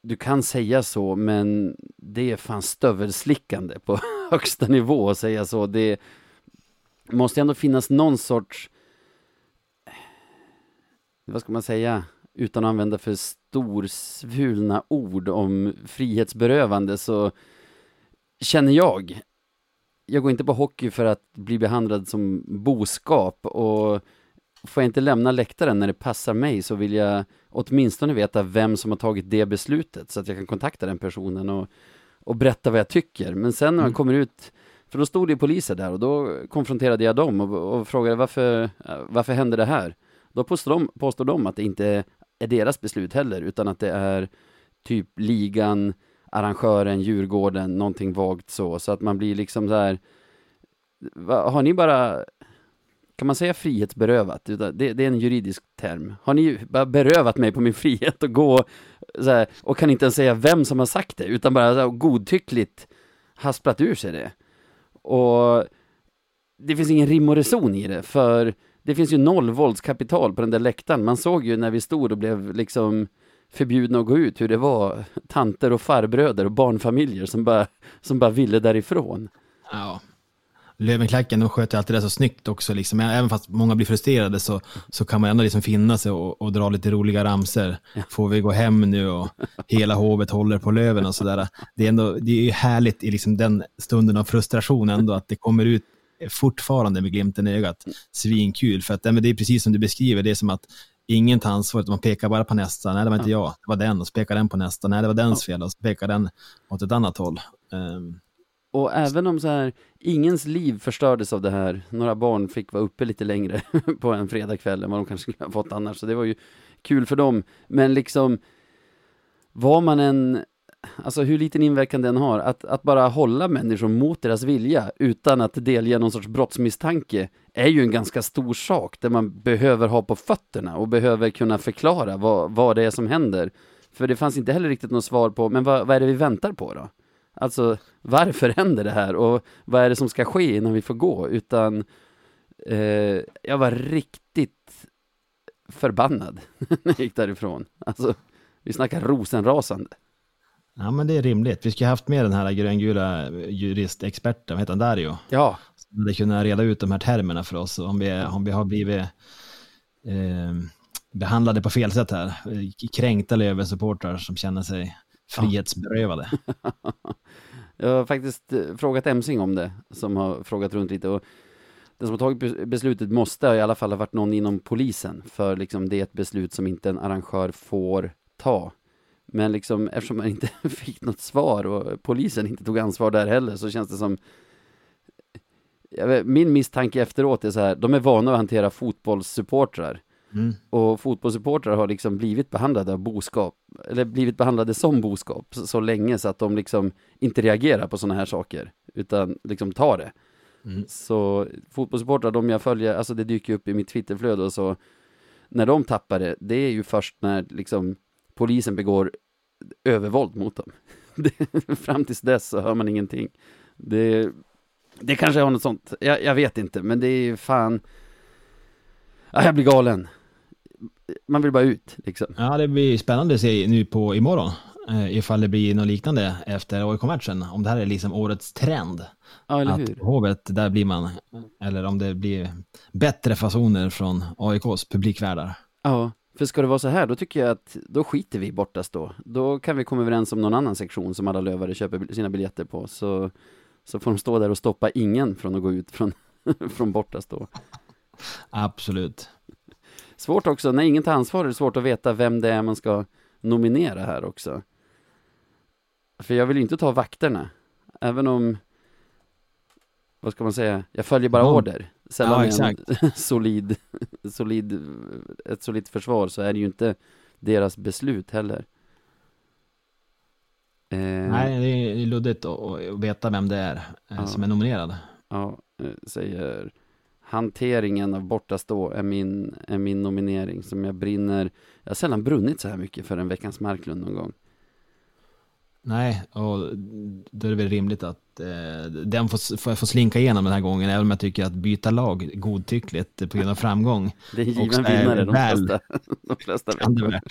du kan säga så, men det är fan stövelslickande på högsta nivå att säga så. Det måste ändå finnas någon sorts, vad ska man säga, utan att använda för storsvulna ord om frihetsberövande så känner jag, jag går inte på hockey för att bli behandlad som boskap och får jag inte lämna läktaren när det passar mig så vill jag åtminstone veta vem som har tagit det beslutet så att jag kan kontakta den personen och, och berätta vad jag tycker. Men sen när man Mm. kommer ut, för då stod det poliser där och då konfronterade jag dem och, och frågade varför, varför hände det här? Då påstår de, påstår de att det inte är deras beslut heller, utan att det är typ ligan, arrangören, Djurgården, någonting vagt så, så att man blir liksom så här, va, har ni bara kan man säga frihetsberövat? Det, det är en juridisk term. Har ni bara berövat mig på min frihet och gå så här, och kan inte ens säga vem som har sagt det, utan bara så här, godtyckligt hasplat ur sig det. Och det finns ingen rim och reson i det, för det finns ju noll våldskapital på den där läktaren. Man såg ju när vi stod och blev liksom förbjudna att gå ut hur det var tanter och farbröder och barnfamiljer som bara, som bara ville därifrån. Ja. Lövenklacken, de sköter alltid det så snyggt också. Liksom. Även fast många blir frustrerade så, så kan man ändå liksom finna sig och, och dra lite roliga ramser. Får vi gå hem nu och hela hovet håller på löven och sådär. Det är, ändå, det är härligt i liksom den stunden av frustration ändå att det kommer ut fortfarande med glimten i ögat. Svinkul, för att det är precis som du beskriver, det är som att ingen tar ansvaret, man pekar bara på nästa, nej det var inte jag, det var den, och så pekar den på nästa, nej det var dens fel, och så pekar den åt ett annat håll. Um, och även om så här, ingens liv förstördes av det här, några barn fick vara uppe lite längre på en fredagkväll än vad de kanske skulle ha fått annars, så det var ju kul för dem. Men liksom, var man en, alltså hur liten inverkan den har, att, att bara hålla människor mot deras vilja utan att delge någon sorts brottsmisstanke är ju en ganska stor sak där man behöver ha på fötterna och behöver kunna förklara vad, vad det är som händer. För det fanns inte heller riktigt något svar på, men vad, vad är det vi väntar på då? Alltså, varför händer det här och vad är det som ska ske innan vi får gå? Utan eh, jag var riktigt förbannad när jag gick därifrån. Alltså, vi snackar rosenrasande. Ja, men det är rimligt. Vi skulle haft med den här gröngula juristexperten, vad heter han, Dario? Ja. Som hade kunnat reda ut de här termerna för oss, om vi, om vi har blivit eh, behandlade på fel sätt här. Kränkta Löven-supportrar som känner sig frihetsberövade. Jag har faktiskt eh, frågat Emsing om det, som har frågat runt lite. Och den som har tagit beslutet måste i alla fall ha varit någon inom polisen, för liksom det är ett beslut som inte en arrangör får ta. Men liksom, eftersom man inte fick något svar och polisen inte tog ansvar där heller, så känns det som vet, min misstanke efteråt är så här, de är vana att hantera fotbollssupportrar. Mm. Och fotbollssupportrar har liksom blivit behandlade av boskap, eller blivit behandlade som boskap så, så länge så att de liksom inte reagerar på sådana här saker, utan liksom tar det. Mm. Så fotbollssupportrar, de jag följer, alltså det dyker upp i mitt Twitterflöde och så, när de tappar det, det är ju först när liksom polisen begår övervåld mot dem. Det, fram tills dess så hör man ingenting. Det, det kanske har något sånt, jag, jag vet inte, men det är ju fan, ja, jag blir galen man vill bara ut liksom. Ja, det blir spännande att se nu på imorgon. Eh, ifall det blir något liknande efter AIK-matchen. Om det här är liksom årets trend. Ja, eller att hur? Hovet, där blir man, eller om det blir bättre fasoner från AIKs publikvärdar. Ja, för ska det vara så här, då tycker jag att då skiter vi bortast då. Då kan vi komma överens om någon annan sektion som alla lövare köper sina biljetter på. Så, så får de stå där och stoppa ingen från att gå ut från, från bortast då. Absolut. Svårt också, när ingen tar ansvar är det svårt att veta vem det är man ska nominera här också. För jag vill ju inte ta vakterna, även om, vad ska man säga, jag följer bara order. Sällan Ja, en solid, solid, ett solidt försvar så är det ju inte deras beslut heller. Eh, Nej, det är luddigt att att veta vem det är eh, Ja. som är nominerad. Ja, eh, säger hanteringen av bortastå är min, är min nominering som jag brinner. Jag har sällan brunnit så här mycket för en Veckans Marklund någon gång. Nej, och då är det väl rimligt att eh, den får, får, får slinka igenom den här gången, även om jag tycker att byta lag godtyckligt på grund av framgång. Det är en Också given är vinnare de väl- flesta, de flesta kan.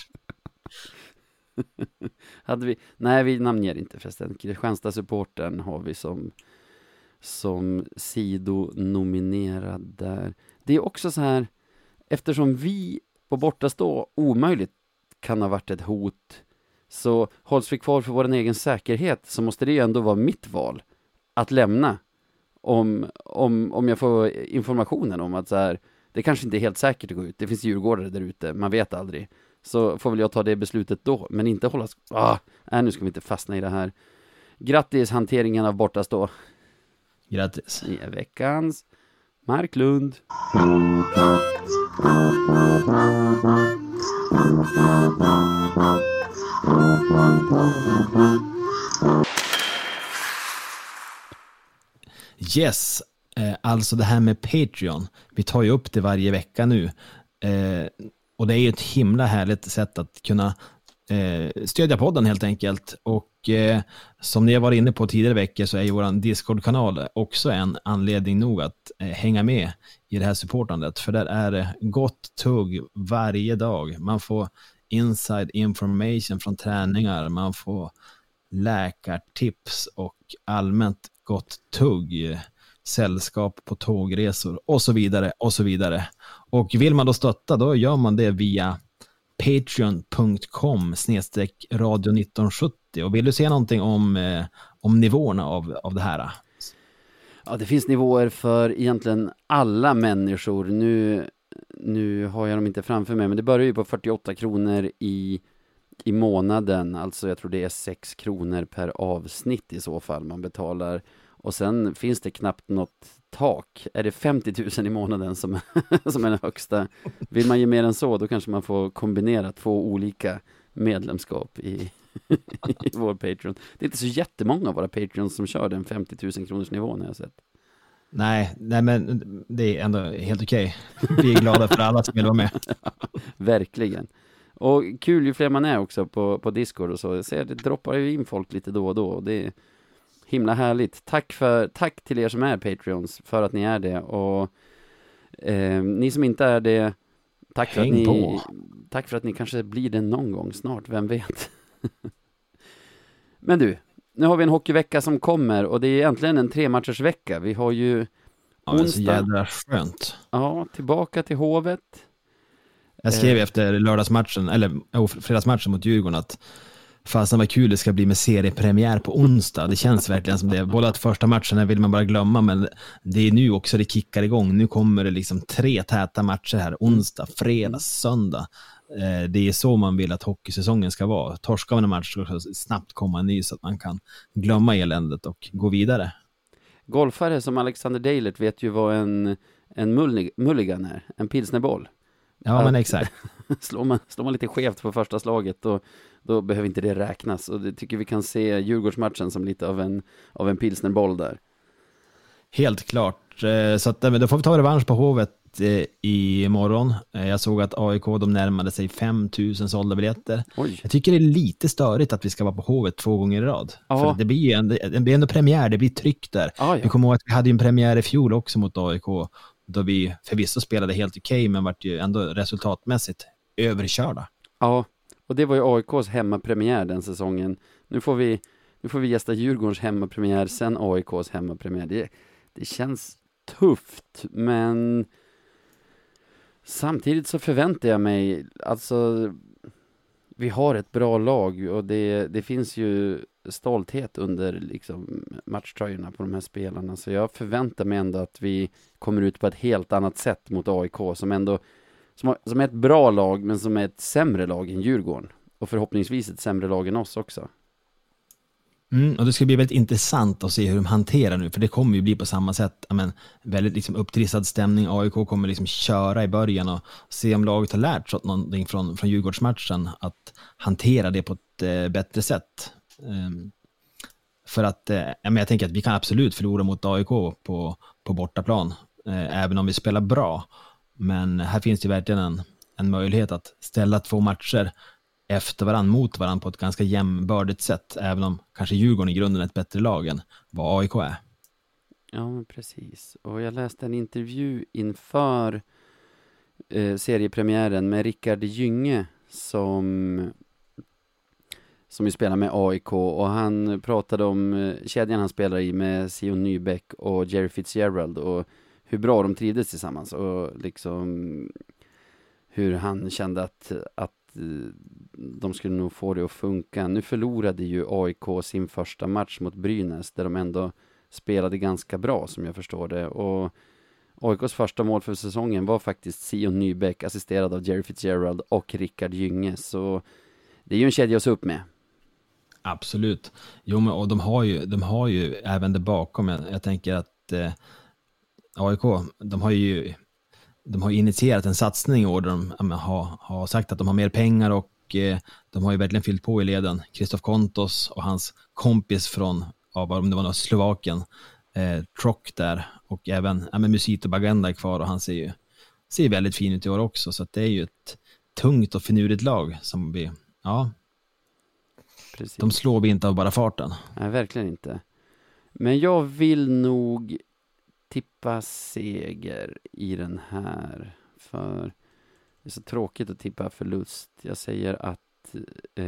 Hade vi, nej vi namnger inte förresten. Kristianstad-supporten har vi som, som sidonominerad där. Det är också så här, eftersom vi på bortastå omöjligt kan ha varit ett hot, så hålls vi kvar för vår egen säkerhet så måste det ju ändå vara mitt val att lämna. Om, om, om jag får informationen om att så här, det kanske inte är helt säkert att gå ut, det finns djurgårdare där ute, man vet aldrig. Så får väl jag ta det beslutet då, men inte hålla, ah, nej nu ska vi inte fastna i det här. Grattis hanteringen av bortastå Grattis. i veckans Marklund. Yes, eh, alltså det här med Patreon. Vi tar ju upp det varje vecka nu. Eh, och det är ju ett himla härligt sätt att kunna eh, stödja podden helt enkelt. Och eh, som ni har varit inne på tidigare veckor så är ju vår Discord-kanal också en anledning nog att eh, hänga med i det här supportandet. För där är det gott tugg varje dag. Man får inside information från träningar, man får läkartips och allmänt gott tugg sällskap på tågresor och så vidare och så vidare. Och vill man då stötta då gör man det via patreon.com snedstreck radio 1970 och vill du se någonting om, eh, om nivåerna av, av det här? Ja, det finns nivåer för egentligen alla människor. Nu, nu har jag dem inte framför mig, men det börjar ju på 48 kronor i, i månaden. Alltså jag tror det är 6 kronor per avsnitt i så fall man betalar. Och sen finns det knappt något tak. Är det 50 000 i månaden som, som är den högsta? Vill man ge mer än så, då kanske man får kombinera två olika medlemskap i, i vår Patreon. Det är inte så jättemånga av våra Patreons som kör den 50 000 kronors nivån har jag sett. Nej, nej men det är ändå helt okej. Okay. Vi är glada för alla som vill vara med. Verkligen. Och kul ju fler man är också på, på Discord och så. Jag ser det droppar ju in folk lite då och då. Och det, Himla härligt. Tack, för, tack till er som är Patreons för att ni är det och eh, ni som inte är det, tack för, att ni, på. tack för att ni kanske blir det någon gång snart, vem vet? Men du, nu har vi en hockeyvecka som kommer och det är äntligen en trematchersvecka. Vi har ju Ja, onsdag. så jädra skönt. Ja, tillbaka till Hovet. Jag skrev eh. efter lördagsmatchen, eller oh, fredagsmatchen mot Djurgården att Fasen vad kul det ska bli med seriepremiär på onsdag. Det känns verkligen som det. Båda första matcherna vill man bara glömma, men det är nu också det kickar igång. Nu kommer det liksom tre täta matcher här. Onsdag, fredag, söndag. Eh, det är så man vill att hockeysäsongen ska vara. Torskar man en match så snabbt komma en ny så att man kan glömma eländet och gå vidare. Golfare som Alexander Deilert vet ju vad en, en mulligan är, en pilsnerboll. Ja, men exakt. slår, man, slår man lite skevt på första slaget och då behöver inte det räknas. Och det tycker vi kan se Djurgårdsmatchen som lite av en, av en pilsnerboll där. Helt klart. Eh, så att, då får vi ta revansch på Hovet eh, i morgon. Eh, jag såg att AIK de närmade sig 5000 sålda biljetter. Oj. Jag tycker det är lite störigt att vi ska vara på Hovet två gånger i rad. Ja. För det blir ju ändå, det blir ändå premiär, det blir tryck där. Ah, ja. Vi kommer ihåg att vi hade en premiär i fjol också mot AIK, då vi förvisso spelade helt okej, okay, men vart ju ändå resultatmässigt överkörda. Ja, och det var ju AIKs hemmapremiär den säsongen. Nu får vi, nu får vi gästa Djurgårdens hemmapremiär, sen AIKs hemmapremiär. Det, det känns tufft, men samtidigt så förväntar jag mig, alltså vi har ett bra lag och det, det finns ju stolthet under liksom matchtröjorna på de här spelarna. Så jag förväntar mig ändå att vi kommer ut på ett helt annat sätt mot AIK som ändå som, har, som är ett bra lag, men som är ett sämre lag än Djurgården. Och förhoppningsvis ett sämre lag än oss också. Mm, och det ska bli väldigt intressant att se hur de hanterar nu, för det kommer ju bli på samma sätt. Men, väldigt liksom upptrissad stämning. AIK kommer liksom köra i början och se om laget har lärt sig någonting från, från Djurgårdsmatchen, att hantera det på ett eh, bättre sätt. Ehm, för att eh, jag tänker att vi kan absolut förlora mot AIK på, på bortaplan, eh, även om vi spelar bra. Men här finns det verkligen en, en möjlighet att ställa två matcher efter varandra mot varandra på ett ganska jämbördigt sätt, även om kanske Djurgården i grunden är ett bättre lag än vad AIK är. Ja, precis. Och jag läste en intervju inför eh, seriepremiären med Rickard Gynge som som ju spelar med AIK och han pratade om eh, kedjan han spelar i med Sion Nybeck och Jerry Fitzgerald och hur bra de trivdes tillsammans och liksom hur han kände att, att eh, de skulle nog få det att funka. Nu förlorade ju AIK sin första match mot Brynäs där de ändå spelade ganska bra som jag förstår det och AIKs första mål för säsongen var faktiskt Sion Nybeck assisterad av Jerry Fitzgerald och Rickard Gynge så det är ju en kedja att se upp med. Absolut. Jo, men och de har ju, de har ju även det bakom. Jag, jag tänker att eh, AIK, de har ju de har initierat en satsning i år där de har, har sagt att de har mer pengar och eh, de har ju verkligen fyllt på i leden. Kristof Kontos och hans kompis från, ja, om det var något, Slovakien, eh, Trock där och även ja, men Musito Bagenda är kvar och han ser ju ser väldigt fin ut i år också så att det är ju ett tungt och finurligt lag som vi, ja, Precis. De slår vi inte av bara farten. Nej, verkligen inte. Men jag vill nog tippa seger i den här. För det är så tråkigt att tippa förlust. Jag säger att eh,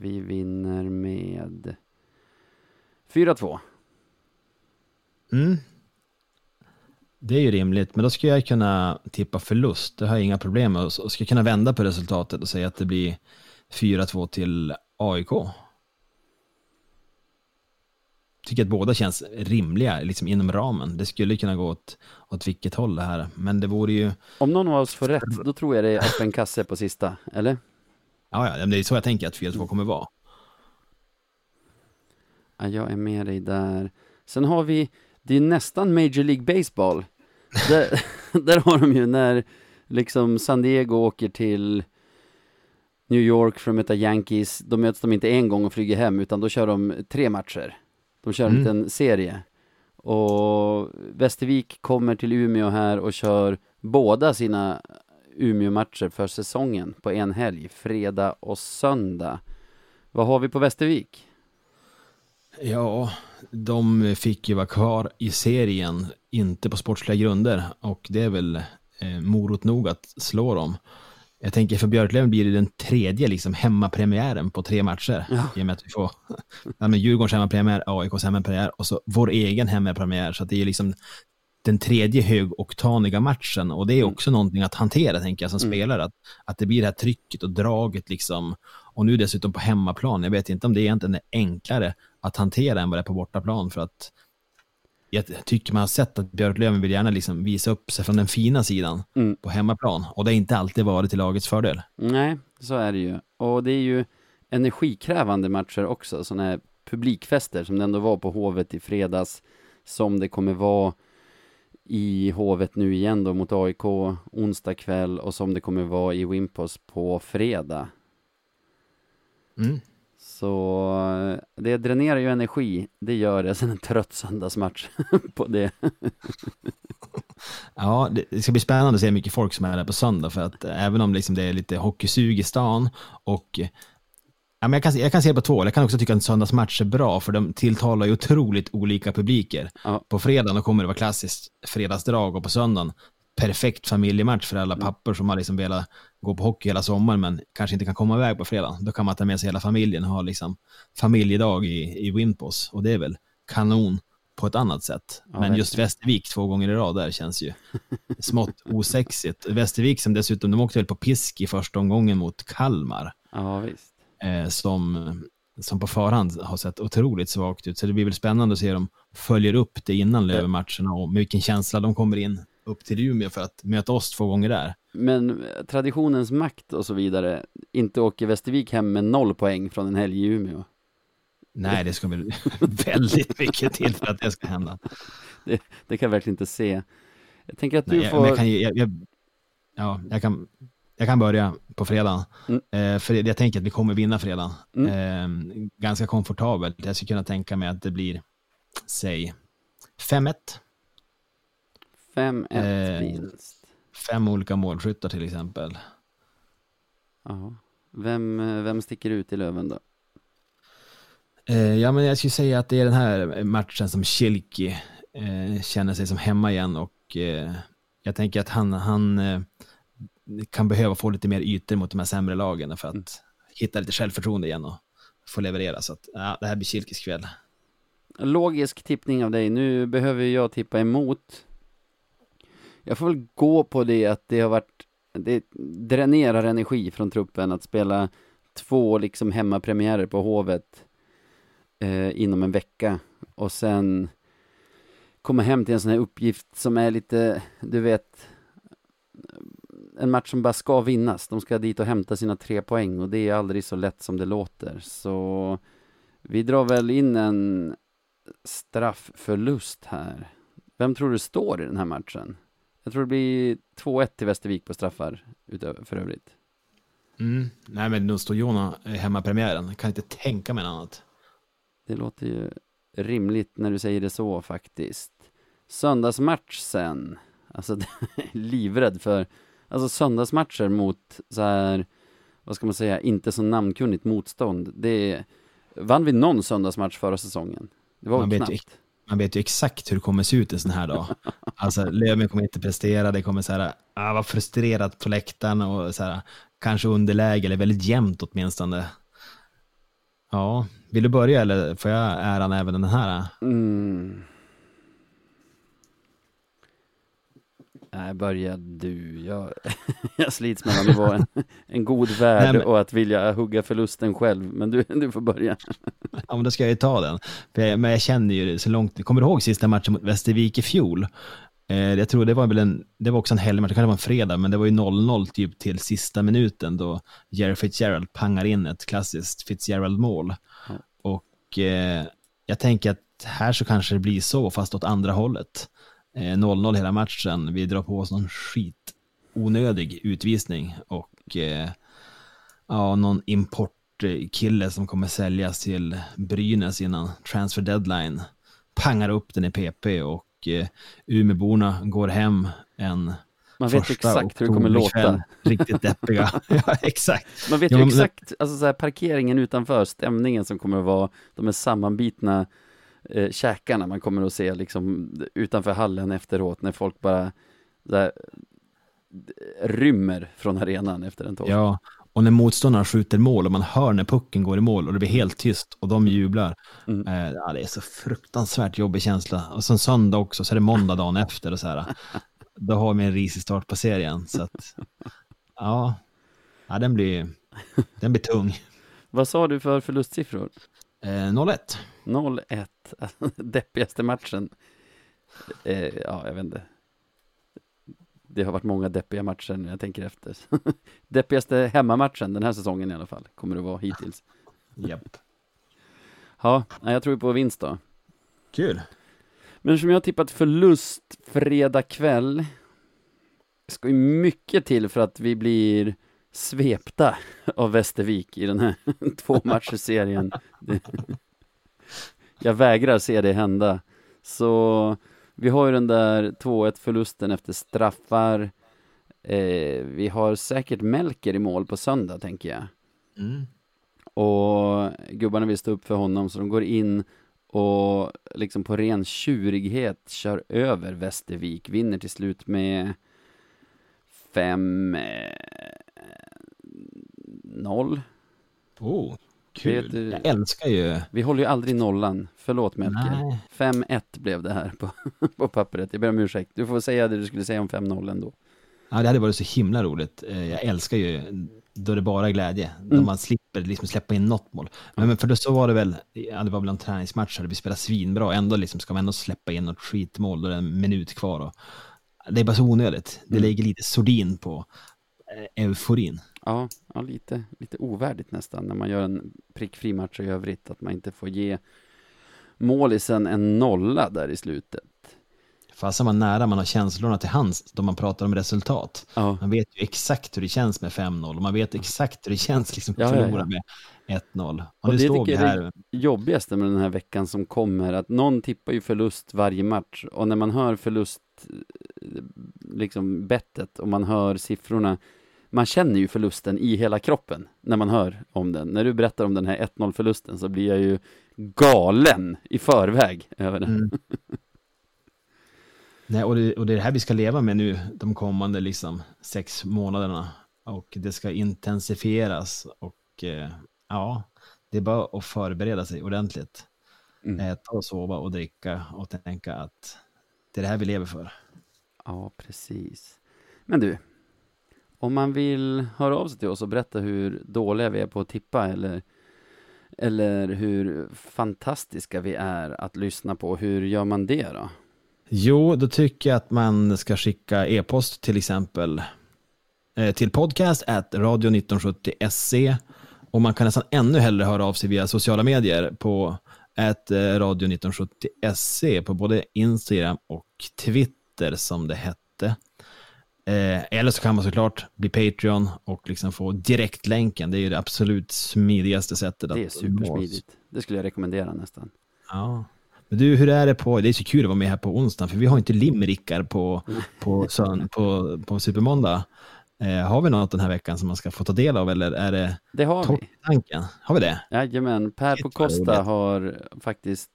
vi vinner med 4-2. Mm. Det är ju rimligt, men då skulle jag kunna tippa förlust. Det har jag inga problem med. Och ska kunna vända på resultatet och säga att det blir 4-2 till AIK. Tycker att båda känns rimliga, liksom inom ramen. Det skulle kunna gå åt, åt vilket håll det här. Men det vore ju... Om någon av oss får rätt, då tror jag det är öppen kasse på sista, eller? Ja, ja, det är så jag tänker att 4-2 kommer vara. Ja, jag är med dig där. Sen har vi, det är nästan Major League Baseball. där, där har de ju när liksom San Diego åker till New York för att möta Yankees. Då möts de inte en gång och flyger hem, utan då kör de tre matcher. De kör en Mm. liten serie. Och Västervik kommer till Umeå här och kör båda sina Umeå-matcher för säsongen på en helg, fredag och söndag. Vad har vi på Västervik? Ja, de fick ju vara kvar i serien, inte på sportsliga grunder. Och det är väl eh, morot nog att slå dem. Jag tänker för Björklöven blir det den tredje liksom, hemmapremiären på tre matcher. Ja. I och med att vi får ja, men Djurgårdens hemmapremiär, AIKs hemmapremiär och så vår egen hemmapremiär. Så det är liksom den tredje högoktaniga matchen och det är också någonting att hantera, tänker jag, som Mm. spelare. Att, att det blir det här trycket och draget liksom. Och nu dessutom på hemmaplan. Jag vet inte om det egentligen är enklare att hantera än vad det är på bortaplan för att jag tycker man har sett att Björklöven vill gärna liksom visa upp sig från den fina sidan Mm. på hemmaplan och det har inte alltid varit till lagets fördel. Nej, så är det ju. Och det är ju energikrävande matcher också, sådana här publikfester som det ändå var på Hovet i fredags, som det kommer vara i Hovet nu igen då mot AIK onsdag kväll och som det kommer vara i Wimpos på fredag. Mm. Så eh, det dränerar ju energi, det gör det. Sen en trött söndagsmatch på det. Ja, det, ska bli spännande att se hur mycket folk som är där på söndag för att eh, även om liksom det är lite hockeysug i stan och eh, Ja, men jag, kan, se- jag kan se det på två. Jag kan också tycka att en söndagsmatch är bra för de tilltalar ju otroligt olika publiker. Ja. På fredagen kommer det vara klassiskt fredagsdrag och på söndagen perfekt familjematch för alla pappor som har liksom velat gå på hockey hela sommaren men kanske inte kan komma iväg på fredagen. Då kan man ta med sig hela familjen och ha liksom familjedag i, i Wimpos och det är väl kanon på ett annat sätt. Ja, men just. Västervik två gånger i rad där känns ju smått osexigt. Västervik som dessutom, de åkte väl på pisk i första omgången mot Kalmar Ja, visst. eh, som, som på förhand har sett otroligt svagt ut. Så det blir väl spännande att se dem följer upp det innan Löven-matcherna och med vilken känsla de kommer in upp till Umeå för att möta oss två gånger där. Men traditionens makt och så vidare, inte åker Västervik hem med noll poäng från en helg i Umeå. Nej, det ska väl väldigt mycket till för att det ska hända. Det kan jag verkligen inte se. Jag tänker att du Nej, jag, får... jag, kan, jag, ja, jag, kan, jag kan börja på fredag. Mm. Eh, för jag tänker att vi kommer vinna fredag. Mm. Eh, ganska komfortabelt. Jag skulle kunna tänka mig att det blir, säg, 5-1. 5-1 Eh, vinst. Fem olika målskyttar till exempel. Ja. Vem, eh, vem sticker ut i Löven då? Eh, ja, men jag skulle säga att det är den här matchen som Kilki eh, känner sig som hemma igen och eh, jag tänker att han, han eh, kan behöva få lite mer ytor mot de här sämre lagen för att Mm. hitta lite självförtroende igen och få leverera. Så att, ja, det här blir Kilkis kväll. Logisk tippning av dig. Nu behöver jag tippa emot. Jag får väl gå på det att det har varit, det dränerar energi från truppen att spela två liksom hemmapremiärer på Hovet eh, inom en vecka och sen komma hem till en sån här uppgift som är lite, du vet, en match som bara ska vinnas. De ska dit och hämta sina tre poäng och det är aldrig så lätt som det låter. Så vi drar väl in en straffförlust här. Vem tror du står i den här matchen? Jag tror det blir 2-1 till Västervik på straffar utöver, för övrigt. Mm. Nej, men då står Jona hemmapremiären. Kan inte tänka mig något annat. Det låter ju rimligt när du säger det så faktiskt. Söndagsmatch sen. Alltså, livrädd för, alltså söndagsmatcher mot så här, vad ska man säga, inte så namnkunnigt motstånd. Det vann vi någon söndagsmatch förra säsongen? Det var Man väl vet knappt. Man vet ju exakt hur det kommer se ut en sån här dag. Alltså, Löven kommer inte prestera, det kommer så här, ah, vara frustrerat på läktaren och så här, kanske underläge eller väldigt jämnt åtminstone. Ja, vill du börja eller får jag äran även den här? Mm. Nej, börja du. Jag, jag slits mellan att vara en, en god värd Nej, men- och att vilja hugga förlusten själv. Men du, du får börja. Ja, men då ska jag ju ta den. Jag, men jag känner ju det så långt. Kommer du ihåg sista matchen mot Västervik i fjol? Eh, jag tror det var väl en, det var också en helgmatch, det kanske var en fredag, men det var ju 0-0 typ till sista minuten då Jerry Fitzgerald pangar in ett klassiskt Fitzgerald-mål. Ja. Och eh, jag tänker att här så kanske det blir så, fast åt andra hållet. Eh, 0-0 hela matchen, vi drar på oss någon skit onödig utvisning och eh, ja, någon importkille som kommer säljas till Brynäs innan transfer deadline pangar upp den i PP och eh, Umeåborna går hem en Man vet exakt hur det kommer låta. Riktigt deppiga. ja, exakt. Man vet Ja, ju men- exakt, alltså så här, parkeringen utanför, stämningen som kommer att vara, de här sammanbitna eh, käkarna man kommer att se liksom utanför hallen efteråt när folk bara här, rymmer från arenan efter en torsk. Ja, och när motståndaren skjuter mål och man hör när pucken går i mål och det blir helt tyst och de jublar. Mm. Eh, ja, det är så fruktansvärt jobbig känsla. Och sen söndag också, så är det måndag dagen efter och så här. Då har vi en risig start på serien. Så att, ja, ja den, blir, den blir tung. Vad sa du för förlustsiffror? Eh, 0-1. 0-1, deppigaste matchen. Eh, ja, jag vet inte. Det har varit många deppiga matcher när jag tänker efter. Deppigaste hemmamatchen den här säsongen i alla fall, kommer det vara hittills. Japp. Ja, jag tror på vinst då. Kul. Men eftersom jag har tippat förlust fredag kväll, det ska ju mycket till för att vi blir svepta av Västervik i den här två serien. Jag vägrar se det hända. Så vi har ju den där 2-1 förlusten efter straffar. Eh, vi har säkert Melker i mål på söndag, tänker jag. Mm. Och gubbarna vill stå upp för honom så de går in och liksom på ren tjurighet kör över Västervik, vinner till slut med 5 0. Oh, Vet kul. du- Jag älskar ju... Vi håller ju aldrig nollan, förlåt Melker. Nej. 5-1 blev det här på, på pappret, jag ber om ursäkt. Du får säga det du skulle säga om 5-0 ändå. Ja, det hade varit så himla roligt. Eh, Jag älskar ju då det bara är glädje. Då Mm. man slipper liksom släppa in något mål. Men, men för då så var det väl, ja, det var väl en träningsmatch där vi spelade svinbra. Ändå liksom ska man ändå släppa in något skitmål då det är en minut kvar. Och det är bara så onödigt. Det Mm. lägger lite sordin på euforin. Ja, ja lite, lite ovärdigt nästan när man gör en prickfri match i övrigt, att man inte får ge målisen en nolla där i slutet. Fast man nära man har känslorna till hands då man pratar om resultat. Ja, Man vet ju exakt hur det känns med 5-0 och man vet exakt hur det känns liksom att Ja, förlora ja. med 1-0. Och, Och det tycker jag här. jobbigaste med den här veckan som kommer, att någon tippar ju förlust varje match och när man hör förlust, eh, liksom bettet och man hör siffrorna, man känner ju förlusten i hela kroppen när man hör om den. När du berättar om den här 1-0 förlusten så blir jag ju galen i förväg över den. Mm. Nej, och, det, och det är det här vi ska leva med nu de kommande liksom, sex månaderna. Och det ska intensifieras och eh, ja, det är bara att förbereda sig ordentligt. Mm. Äta och sova och dricka och tänka att det är det här vi lever för. Ja, precis. Men du, om man vill höra av sig till oss och berätta hur dåliga vi är på att tippa eller, eller hur fantastiska vi är att lyssna på, hur gör man det då? Jo, då tycker jag att man ska skicka e-post till exempel eh, till podcast at radio1970se och man kan nästan ännu hellre höra av sig via sociala medier på at eh, radio1970se på både Instagram och Twitter som det hette. Eh, eller så kan man såklart bli Patreon och liksom få direktlänken. Det är ju det absolut smidigaste sättet. Det är supersmidigt. Det skulle jag rekommendera nästan. Ja. Men du, hur är det på, det är så kul att vara med här på onsdag, för vi har inte limerickar på, på, sön, på, på Supermåndag. Eh, har vi något den här veckan som man ska få ta del av eller är det Det har vi. tanken? Har vi det? Jajamän, Per på Costa roligt. har faktiskt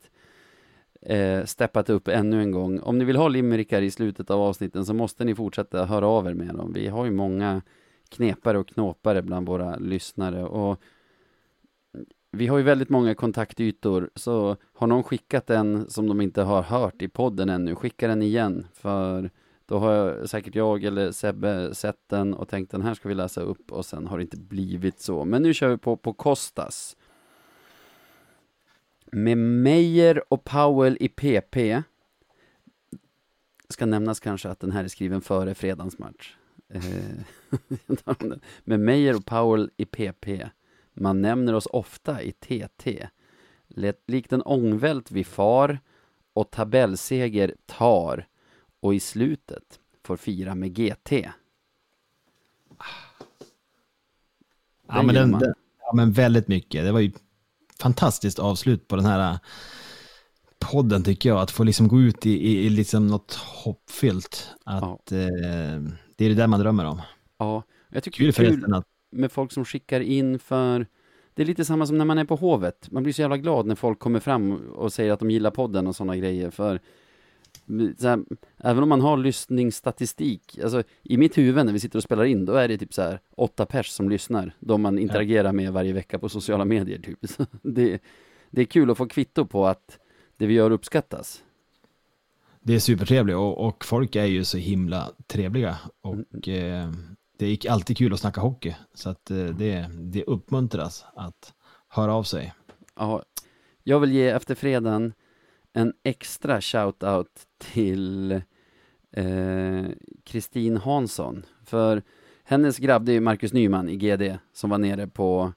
eh, steppat upp ännu en gång. Om ni vill ha limerickar i slutet av avsnitten så måste ni fortsätta höra av er med dem. Vi har ju många knepare och knåpare bland våra lyssnare och vi har ju väldigt många kontaktytor, så har någon skickat en som de inte har hört i podden ännu, skicka den igen, för då har jag, säkert jag eller Sebbe sett den och tänkt den här ska vi läsa upp och sen har det inte blivit så. Men nu kör vi på på Kostas. Med Meyer och Powell i PP ska nämnas kanske att den här är skriven före fredagens match. Eh, Med Meyer och Powell i PP. Man nämner oss ofta i TT. Likt en ångvält vi far och tabellseger tar och i slutet får fira med GT. Ja, Den men, den, ja, men väldigt mycket. Det var ju fantastiskt avslut på den här äh, podden tycker jag. Att få liksom gå ut i, i, i liksom något hoppfyllt. Att eh, det är det där man drömmer om. Ja, jag tycker Kul det är kul att med folk som skickar in för det är lite samma som när man är på Hovet. Man blir så jävla glad när folk kommer fram och säger att de gillar podden och sådana grejer. För här, även om man har lyssningsstatistik, alltså i mitt huvud när vi sitter och spelar in, då är det typ så här åtta pers som lyssnar, de man interagerar med varje vecka på sociala medier typ. Det, det är kul att få kvitto på att det vi gör uppskattas. det är supertrevligt och, och folk är ju så himla trevliga. Och eh, det är alltid kul att snacka hockey. Så att eh, det, det uppmuntras att höra av sig. Ja, jag vill ge efter fredagen en extra shout-out till eh, Kristin Hansson. För hennes grabb, det är ju Marcus Nyman i GD, som var nere på,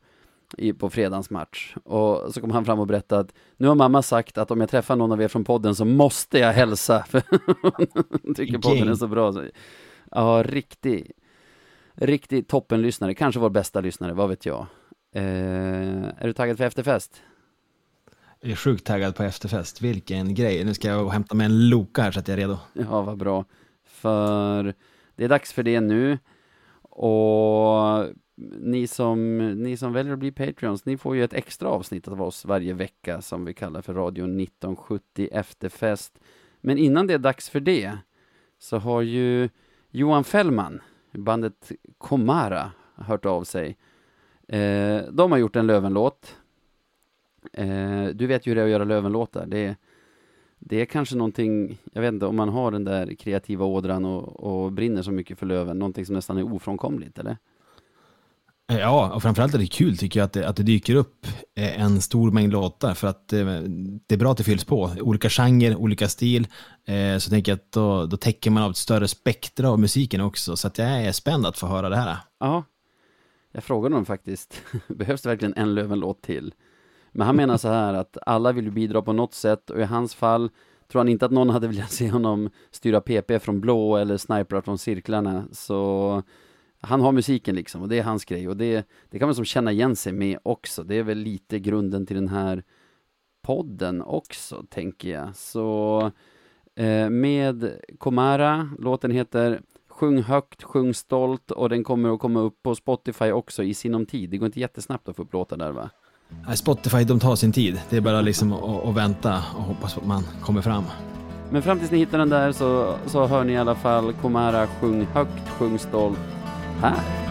i, på fredagens match. Och så kom han fram och berättade att nu har mamma sagt att om jag träffar någon av er från podden så måste jag hälsa. För hon tycker podden är så bra. Ja, riktig, riktig toppenlyssnare. Kanske vår bästa lyssnare, vad vet jag. Eh, är du taggad för efterfest? Jag är sjukt taggad på efterfest. Vilken grej. Nu ska jag hämta mig en Loka här så att jag är redo. Ja, vad bra. För det är dags för det nu. Och ni som, ni som väljer att bli Patreons, ni får ju ett extra avsnitt av oss varje vecka som vi kallar för Radio 1970 Efterfest. Men innan det är dags för det så har ju Johan Fällman, bandet Komara, hört av sig. Eh, de har gjort en Lövenlåt. Eh, du vet ju hur det är att göra Lövenlåtar. Det det är kanske någonting, jag vet inte om man har den där kreativa ådran och, och brinner så mycket för Löven, någonting som nästan är ofrånkomligt, eller? Ja, och framförallt är det kul tycker jag att det, att det dyker upp eh, en stor mängd låtar för att eh, det är bra att det fylls på. Olika genrer, olika stil. Eh, Så tänker jag att då, då täcker man av ett större spektra av musiken också. Så att jag är spänd att få höra det här. Ja, jag frågade honom faktiskt, behövs det verkligen en Lövenlåt till? Men han menar så här att alla vill ju bidra på något sätt och i hans fall tror han inte att någon hade velat se honom styra PP från blå eller sniprar från cirklarna. Så han har musiken liksom och det är hans grej och det, det kan man som känna igen sig med också. Det är väl lite grunden till den här podden också, tänker jag. Så eh, med Komara, låten heter Sjung högt, sjung stolt och den kommer att komma upp på Spotify också i sinom tid. Det går inte jättesnabbt att få upp låtar där va? Spotify, de tar sin tid. Det är bara liksom att, att vänta och hoppas på att man kommer fram. Men fram tills ni hittar den där så, så hör ni i alla fall Komara Sjung högt, sjung stolt här.